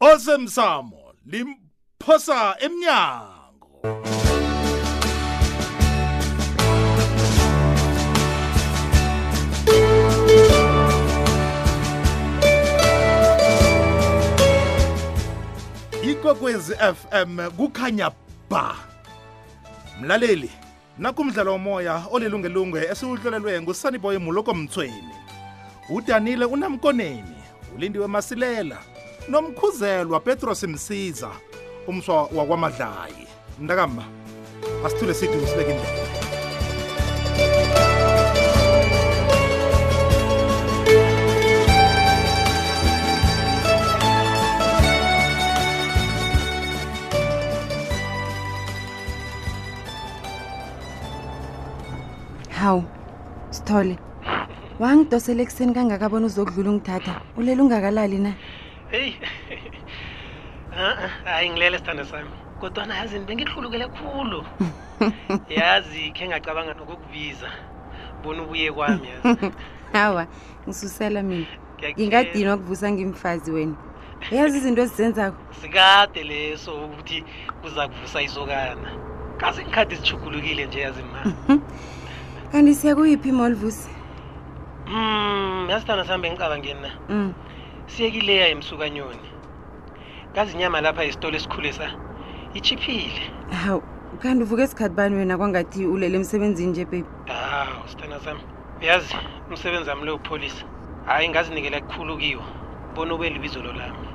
osemsamo limphosa emnyango ikwekwezi fm kukhanya ba mlaleli nakumdlalo womoya olilungelunge esiwuhlolelwe ngusaniboye muloko mthweni udanile unamkoneni ulindiwe masilela nomkhuzelwa petros msiza umswa wakwamadlayi mntakama asithule sithi usibeke indlela hawu sithole wangidosela ekuseni kangakabona uzokudlula ungithatha ulele ungakalali na heyi hayi ngilele sithanda sami kodwana yazini bengihlulukele khulu yazi khe ngacabanga nokukubiza bona ubuye kwami yazi hawa ngisusela mina ngingadini wakuvusa ngimfazi wena yazi izinto ezizenzako sikade leso ukuthi kuza kuvusa isokana kazi ngikhathi zithugulukile nje yazi ma kanti siya kuyiphi molvusi um mm, yasithanda sihambe ngicaba ngeni na mm. siyekileya emsukanyoni kazi inyama lapha isitolo esikhule sa ichiphile hawu kanti uvuka esikhathi bani wena kwangathi ulele emsebenzini nje bebi hawu sithanda sami yazi umsebenzi wami lo upholisa hhayi ngazinikela kukhulu kiwo bona ube libizo lo lami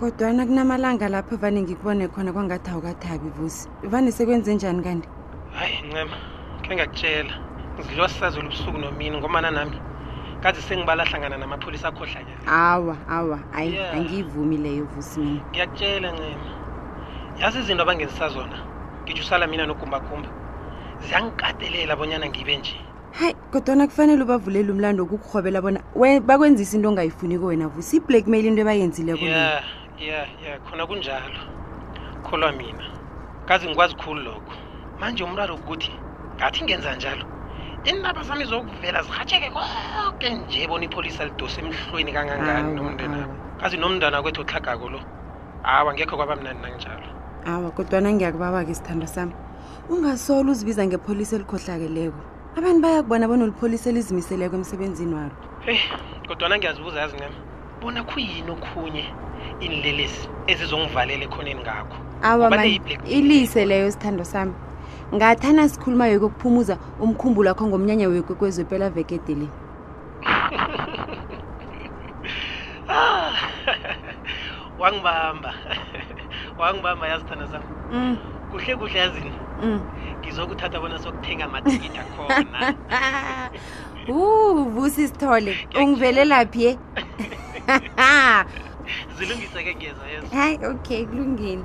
kodwana kunamalanga lapho vane ngikubone khona kwangathi awukathabi vusi vane sekwenze njani kanti hayi ncema khe ngakutshela ngizilwa sisazela ubusuku nomini ngomana nami kazi sengibala hlangana namapholisa akhohlanyana awa awa ayi Yeah. angiyivumi leyo vusi mina ngiyakutshela ncema yazi izinto abangenzisa zona ngitsho usala mina nogumbagumba ziyangikatelela bonyana ngibe nje hayi kodwana kufanele ubavulele umlando wokukurhobela bona we- bakwenzisa into ongayifuniko wena vusi i-blackmail into ebayenzileko leyo. ya ya ya khona kunjalo kholwa mina kazi ngikwazi khulu lokho manje umraro ukuthi ngathi ngenza njalo iindaba zami zokuvela zirhatsheke koke nje bona ipholisa lidose emhlweni kangangani Awa, nomndenabo awa. kazi nomntwana kwethu otlhagako lo awa ngekho kwaba mnani nanginjalo awa kodwana ngiyakubaba-ke sithandwa sami ungasolo uzibiza ngepholisa elikhohlakeleko abantu bayakubona bona ulipholisa elizimiseleko emsebenzini walo eyi eh, kodwana ngiyazibuza yazi ncema bona khuyini okhunye iinlelesi ezizongivalela ekhoneni ngakho awa ilise leyo sithando sami ngathana sikhuluma yokuphumuza umkhumbulo wakho ngomnyanya wekwekwezwe pela vekedele Ah, wangibamba wangibamba yazithanda zam Mm, kuhle kuhle yazini mm. ngizokuthatha bona sokuthenga amathikithi akhona Ooh, vusi sithole ungivelelaphi ye zilungise ke ngiyeza yezo hayi okay kulungile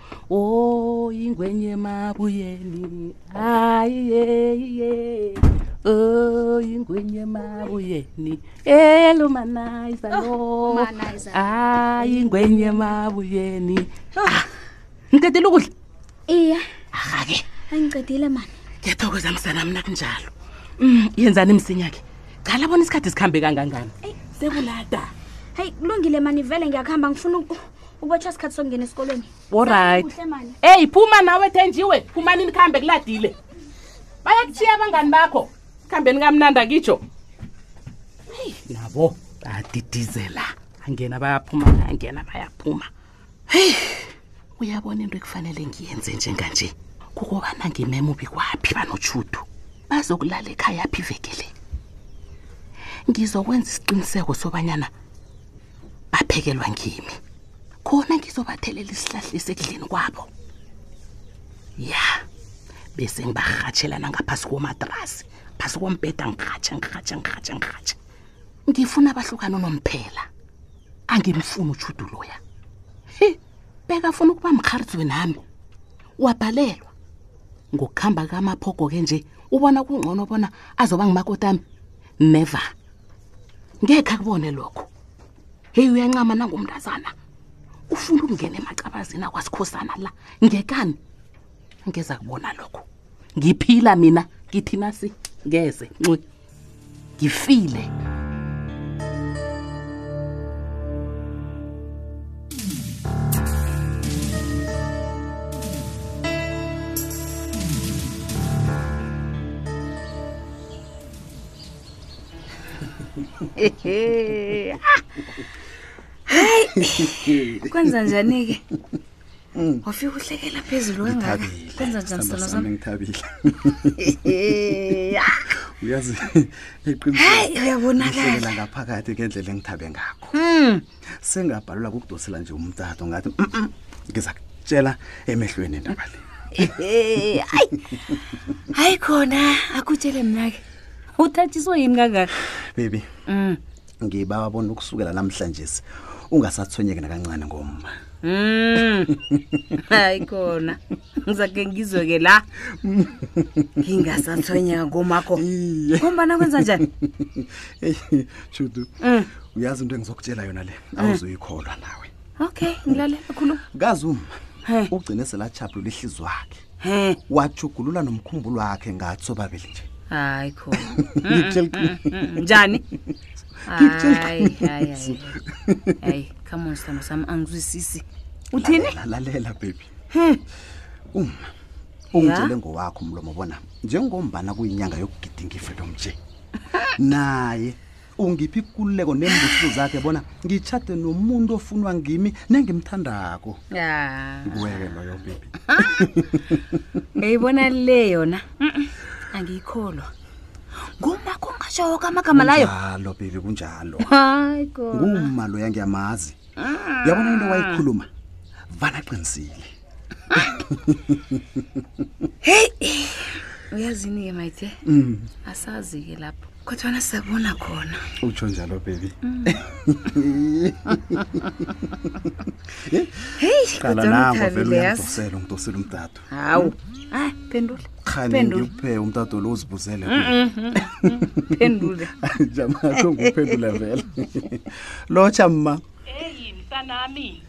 o ingwenye mabuyeni ayiye o ingwenye mabuyeni elumanayiza lo Lumanayiza. ayi ingwenye mabuyeni Ah, ngiqedile ukudla iye arhake angicedile mani ngiyathokoza msana mna kunjalo Mm, yenzani msinya-ke cala bona isikhathi sikhambe kangangani sekulada hayi kulungile mani vele ngiyakuhamba ngifuna uku- ubotsha sikhathi sokungena esikolweni oryt eyi phuma nawe thenjiwe phumani nikhambe kuladile bayakuchiya abangani bakho kuhambeni kamnanda kitsho heyi nabo badidizela angena bayaphuma angena bayaphuma heyi uyabona into ekufanele ngiyenze njenganje kukobana ngimemubi kwaphi banotshudu bazokulala ekhaya phi ivekele ngizokwenza isiqiniseko sobanyana baphekelwa ngimi khona ngizobathelela isihlahla esekudleni kwabo ya bese ngibarhatshelana ngaphasi komatrasi phasi kombheda ngirhatsha ngirhatsha ngirhatsha ngirhatsha ngifuna abahlukana unomphela angimfuni utshudu loya hi bekafuna ukuba mrharidzwe nami wabhalelwa ngokuhamba kamaphogo ke nje ubona kungcono bona azoba ngimakotami never ngekhe akubone lokho heyi uyancama nangomntazana ufuna ukungena emacabazini akwasikhosana la ngekani ngeza kubona lokho ngiphila mina ngithi nasi ngeze ncwe ngifile hayi kwenza njani-ke Mm. wafika uhlekela phezulu kangaka Ngithabile. kwenza njani Sithando sithando sami sami ngithabile uyazi eqinisweni hayi uyabonakala uhlekela ngaphakathi ngendlela engithabe ngakho Mm. sengabhalelwa kukudosela nje umtato ngathi "Mm, mm, ngiza kutshela emehlweni indaba le Eh, hayi hayi khona akutshele mna-ke uthathiswe yini kangaka bebi Mm. ngibawa bona ukusukela namhlanje ungasathonyeki nakancane ngomma Mm. hayi khona ngizake ngizwe-ke la ngingasathonyeka ngomakho ngombana kwenza njani eyi judu Mm. uyazi into engizokutshela yona le awuzuyikholwa nawe okay ngilale khuluma kazuma He. ugcine selachaphula ihlizi wakhe he wajugulula nomkhumbulo wakhe ngathi sobabili nje hayi khona Ngikutshela iqiniso. Mm, mm, njani Ngikutshela hayi hayi iqiniso. hayi. hayi come on sithando sami angizwisisi uthini Lalela, lalela baby He. uma ungitshele Ya? ngowakho umlomo bona njengombana kuyinyanga yokugidinga ifreedom nje naye ungiphi ikululeko neembusiso zakhe bona ngitshade nomuntu ofunwa ngimi nengimthandako ya kuweke loyo bebi beyibona le yona Mm-mm. angiyikholwa ngumakho ungashoka amagama layo kunjalo bebi kunjalo hayi kona nguma loya ngiyamazi uyabona into wayikhuluma vana qinisile heyi uyazini-ke mayithe asazi-ke lapho kodwana sabona khona utsho njalo baby heyi qala kodwana nango vele uthabile yazi uyangidosela ungidosela umtato hawu hayi phendula khani Phendula. ngikuphe umtato lo uzibuzele phendule jamakho ngikuphendula vele lotsha mma eyi msanami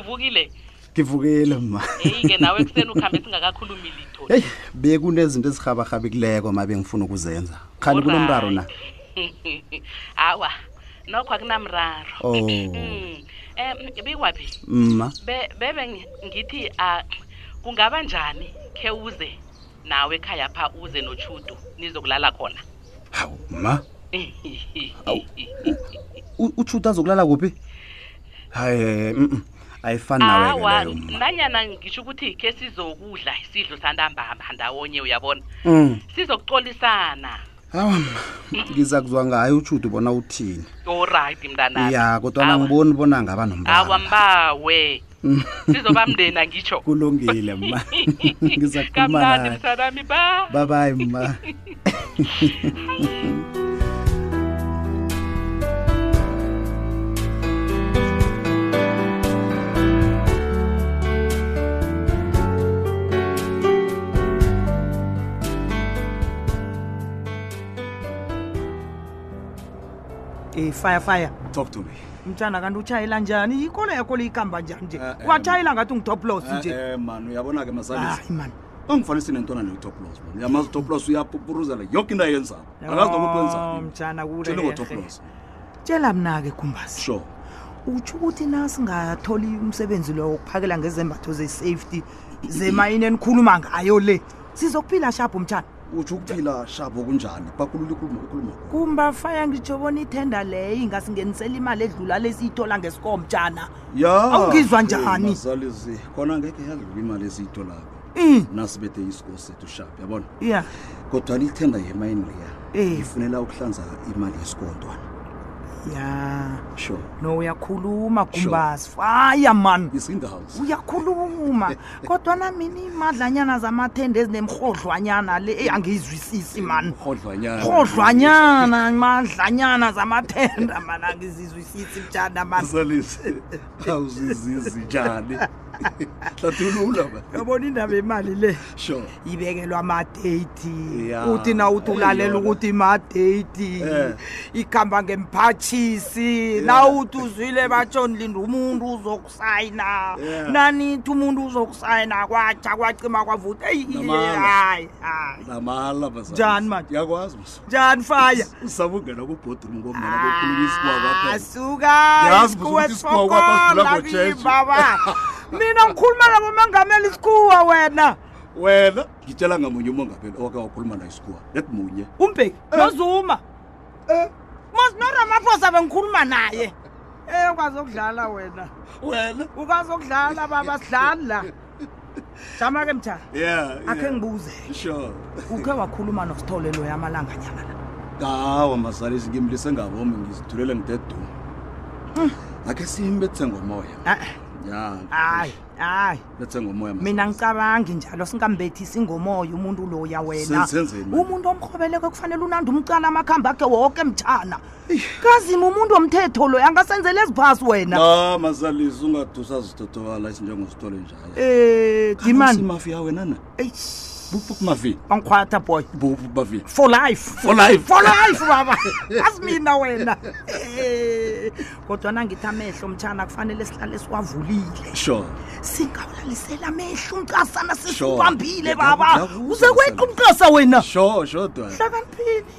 uvukile ngivukile ma eyi-ke nawe ekuseni ukhambe singakakhulumi litho heyi bekunezinto ezihabakhabekileko ma bengifuna ukuzenza khani kunomraro na hawa nokho akunamraro oh. um bikwaphi ma bebe ngithi ah, kungaba njani khe uze nawe ekhaya pha uze notshudu nizokulala khona hawu ma utshudu azokulala kuphi hayi ayifani nawe awa leyo mma nanyana ngisho ukuthi ke sizokudla isidlo santambama ndawonye uyabona Mm. sizokucolisana awa mma ngiza kuzwa ngayo utshudu bona uthini oryt mntanami ya kodwa Awa. nangiboni bona ngaba awa nombala mbawe Mm. sizoba mndeni angitsho kulungile mma ngiza kukhuluma kamnandi naye msanami ba babayi mma Eh, fire fire talk to me mtshana kanti utshayela njani yikolo yakho leyikamba njani nje Eh, eh, watshayela ngathi ungitop loss nje Eh, eh, man uyabona-ke masabisi hayi mani bangifanise nentwana neyitoplos man uyamazi utoplos uyapupuruzela yoke into ayenzako akazi nokuthi Oh, wenzani mtshana Tshele kurehe ngotoplos tshela mna-ke gumbasi sure utsho ukuthi nasingatholi umsebenzi lowo wokuphakela ngezembatho ze-safety zemayini enikhuluma ngayo le sizokuphila shabhu mtshana utsho ukuphila shabo kunjani pakulula ikhuluma ikhuluma kumba faya ngitsho bona ithenda leyo ingasingenisela imali edlula lesiyithola ngesikomtshana ya awungizwa njani zalizi khona ngeke yadlula imali esiyitholako mm. nasibethe isiko sethu shabo yabona ya kodwa lithenda yemayini leya eh. ifunela ukuhlanza imali yesikondwana ya sure no uyakhuluma gumbas faya man uyakhuluma kodwa nami nimadlanyana zamathende ezinemrhodlwanyana le eyi angiyizwisisi mani rhodlwanyana madlanyana zamathenda mani angizizwisisi bujana manisalise awuzizizi njani hlathulula yabona indaba yemali le sure ibekelwa amadeyiti uthi na uthi ulalela ukuthi imadeyiti eh. ikhamba ngemphatshisi na uthi uzwile batshoni linda umuntu uzok uzokusayina Yeah. nanithi umuntu uzokusayina kwatsha kwacima kwavuta eyi iye, Namanga. hayi hayi namala bazali. Njani manje? yakwazi msa njani faya usaba ungena kubhodrum ngombana kokhuluma isikwa kwaphela suka Yazi buza ukuthi isikhuwa kwakho sidlula ngojeje. baba mina ngikhuluma labo mangamela isikhuwa wena wena ngitshela ngamunye umongameli owake wakhuluma naye isikhuwa let munye umbheki nozuma eh. mosnoramaphosa bengikhuluma naye e ukwazi okudlala wena wena ukwazi okudlala baba sidlali la jama ke mtha akhe ngibuze ukhe wakhuluma nosithole loyo amalanga nyama la kawa mazalisi ngimlise ngabomi ngizithulele ngidedu hmm. akhe simbe tsengomoya ah, ah. ya hayi hayi letsengomoya mina ngicabangi njalo singambethisi ingomoya umuntu loya wena umuntu omrhobeleko kufanele unanda umcala amakhambi akhe woke mtshana kazima umuntu womthetho loyo angasenzela eziphasi wena na mazalisi ungadusa zitotobala esinjengositole njalo um eh, dimani mafiya wena na Eish. Boop boop mavi. On kwata boy. Boop boop mavi. For life. For life. For life baba. Asimina wena. Eh. Kodwa nangithi amehlo mtshana kufanele sihlale siwavulile. Sure. Singawulalisela amehlo umqasana sesibambile baba. Uze kweqa umqasa wena. Sure, sure dwa. Hlakaniphile.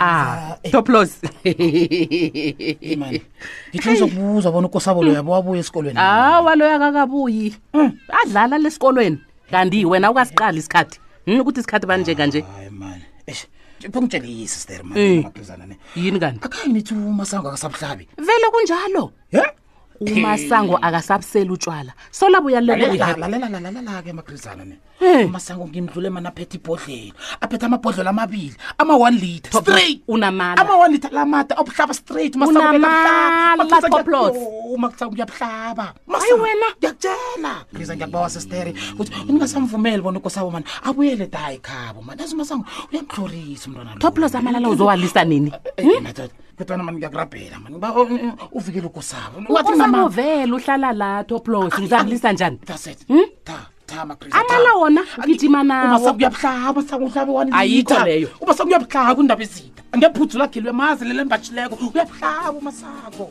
ah eh. top loss imani ngithe ngizokubuza bona ukosabo loya bowabuya esikolweni hawa loya kakabuyi hmm. adlala lesikolweni kanti wena ukasiqali isikhathi hmm, ukuthi isikhathi bani njenganje phongitshele yisi sister eh. maqizana ne yini kanti akhangithi umasango akasabuhlabi vele kunjalo ye umasango akasabuseli utshwala solabuya lelelalalelalalake magrizana ne Eh. umasango ngimdlule mani aphethe ibhodlelo aphethe amabhodlelo amabili ama-one liter Top Lots, straight unamala. ama-one liter lamada obuhlaba straight Unamala, Top Lots. umakuthanga uyabuhlaba Hayi wena. ngiyakutshela griza ngiyakubawa sisteri ukuthi ningasamvumeli bona ukosabo mani abuyele dayi khabo mani azi umasango uyamhlorisa umntwana lo. toplos amalala uzowalisa nini Eh, eh, madoda. kodwa namani ngiyakurabhela mani ngiba oh, eh, uvikele ukosabo Wathi mama, usamovela uhlala la toplos uzakulisa njani that's it Hmm? tha tha magrisa amala wona ugijima nawo umasaka uyabuhlaba umasaka uhlabe wani Ayikho litha. leyo. umasaka uyabuhlaba undaba ezitha angephudzu lakhe lwemazi lelembatshileko uyabuhlaba umasako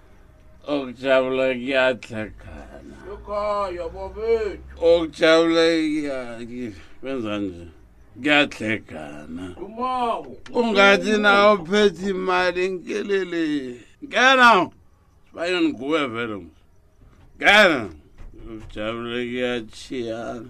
okujabula kuyatlhagana ekhaya babethu okujabula benza nje kuyatlhegana ungathi nawo phethe imali nkelele ngena sibayo nguwe vele ngena okujabula kuyachiyana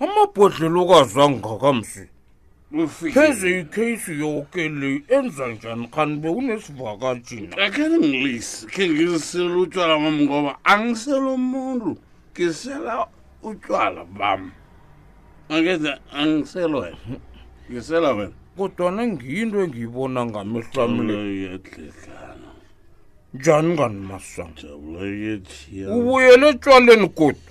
amabhodlela ukwazwa ngakamsi pheze ikheyisi yoke le enza njani khani bewunesivakajina akhe ngilisi khe ngizisela utshwala bam ngoba angisela umuntu ngisela utshwala bam angeze angisela wena ngisela wena kodwana ngiyinto engiyibona ngamehlamleyedlekana njani ngani masanga ubuyele etshwaleni kodwa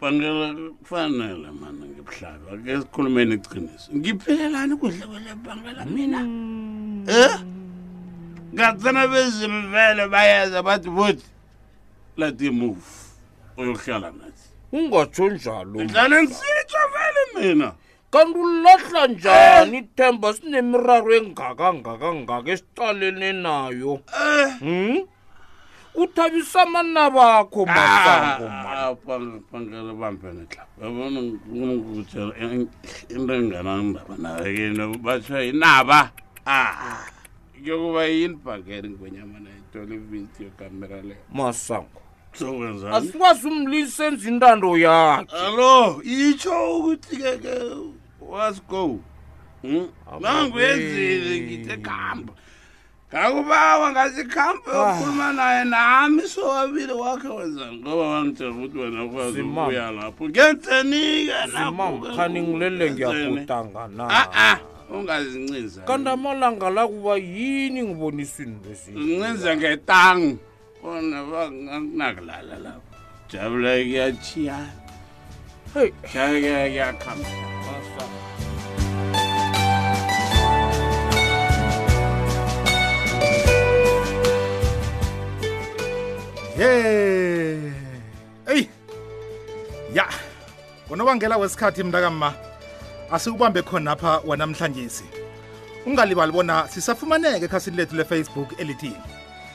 bangela kufanele mana ngibuhlaba ke sikhulumeni iqiniso ngiphelelani kudla kwele bangela mina mm. eh ngathana bezimu vele bayeza bathi bothi let him move uyohlala nathi ungatsho njalo ngidlala nsitsha vele mina kanti ulahla njani ithemba sinemiraro engakangakangaka esiqalene nayo eh. hmm? uthabisa amanabakho ah, masangomaabambenetlababonngikutshela ah, into enganandaba nayo batshwa yinaba ah. yokuba yini bhakeni ngwenyamana itole video kamera leyo masango zokwenzani asikwazi umlisa enza intando yakhe alo itsho ukuthi keke was go Hmm? nangu yenzile ngithe khamba ngakubawa ngasikhambe ukhuluma naye nami sowabile wakhe wenzani ngoba wangitshela ukuthi wena ukwazi Zimam. ukubuya lapho ngenzeni-ke zimamkhani ngilele ngiyabhudangana a-a ungazincinza kanti amalanga la kuba yini ngibona isini lesi ngincinza ngetangu Hey. Ey. Ya. Unobangela wesikhathi mntakamma. Asikubambe khona lapha wanamhlanje. Ungalibali bona sisafumaneke ekhasini lethu leFacebook elithi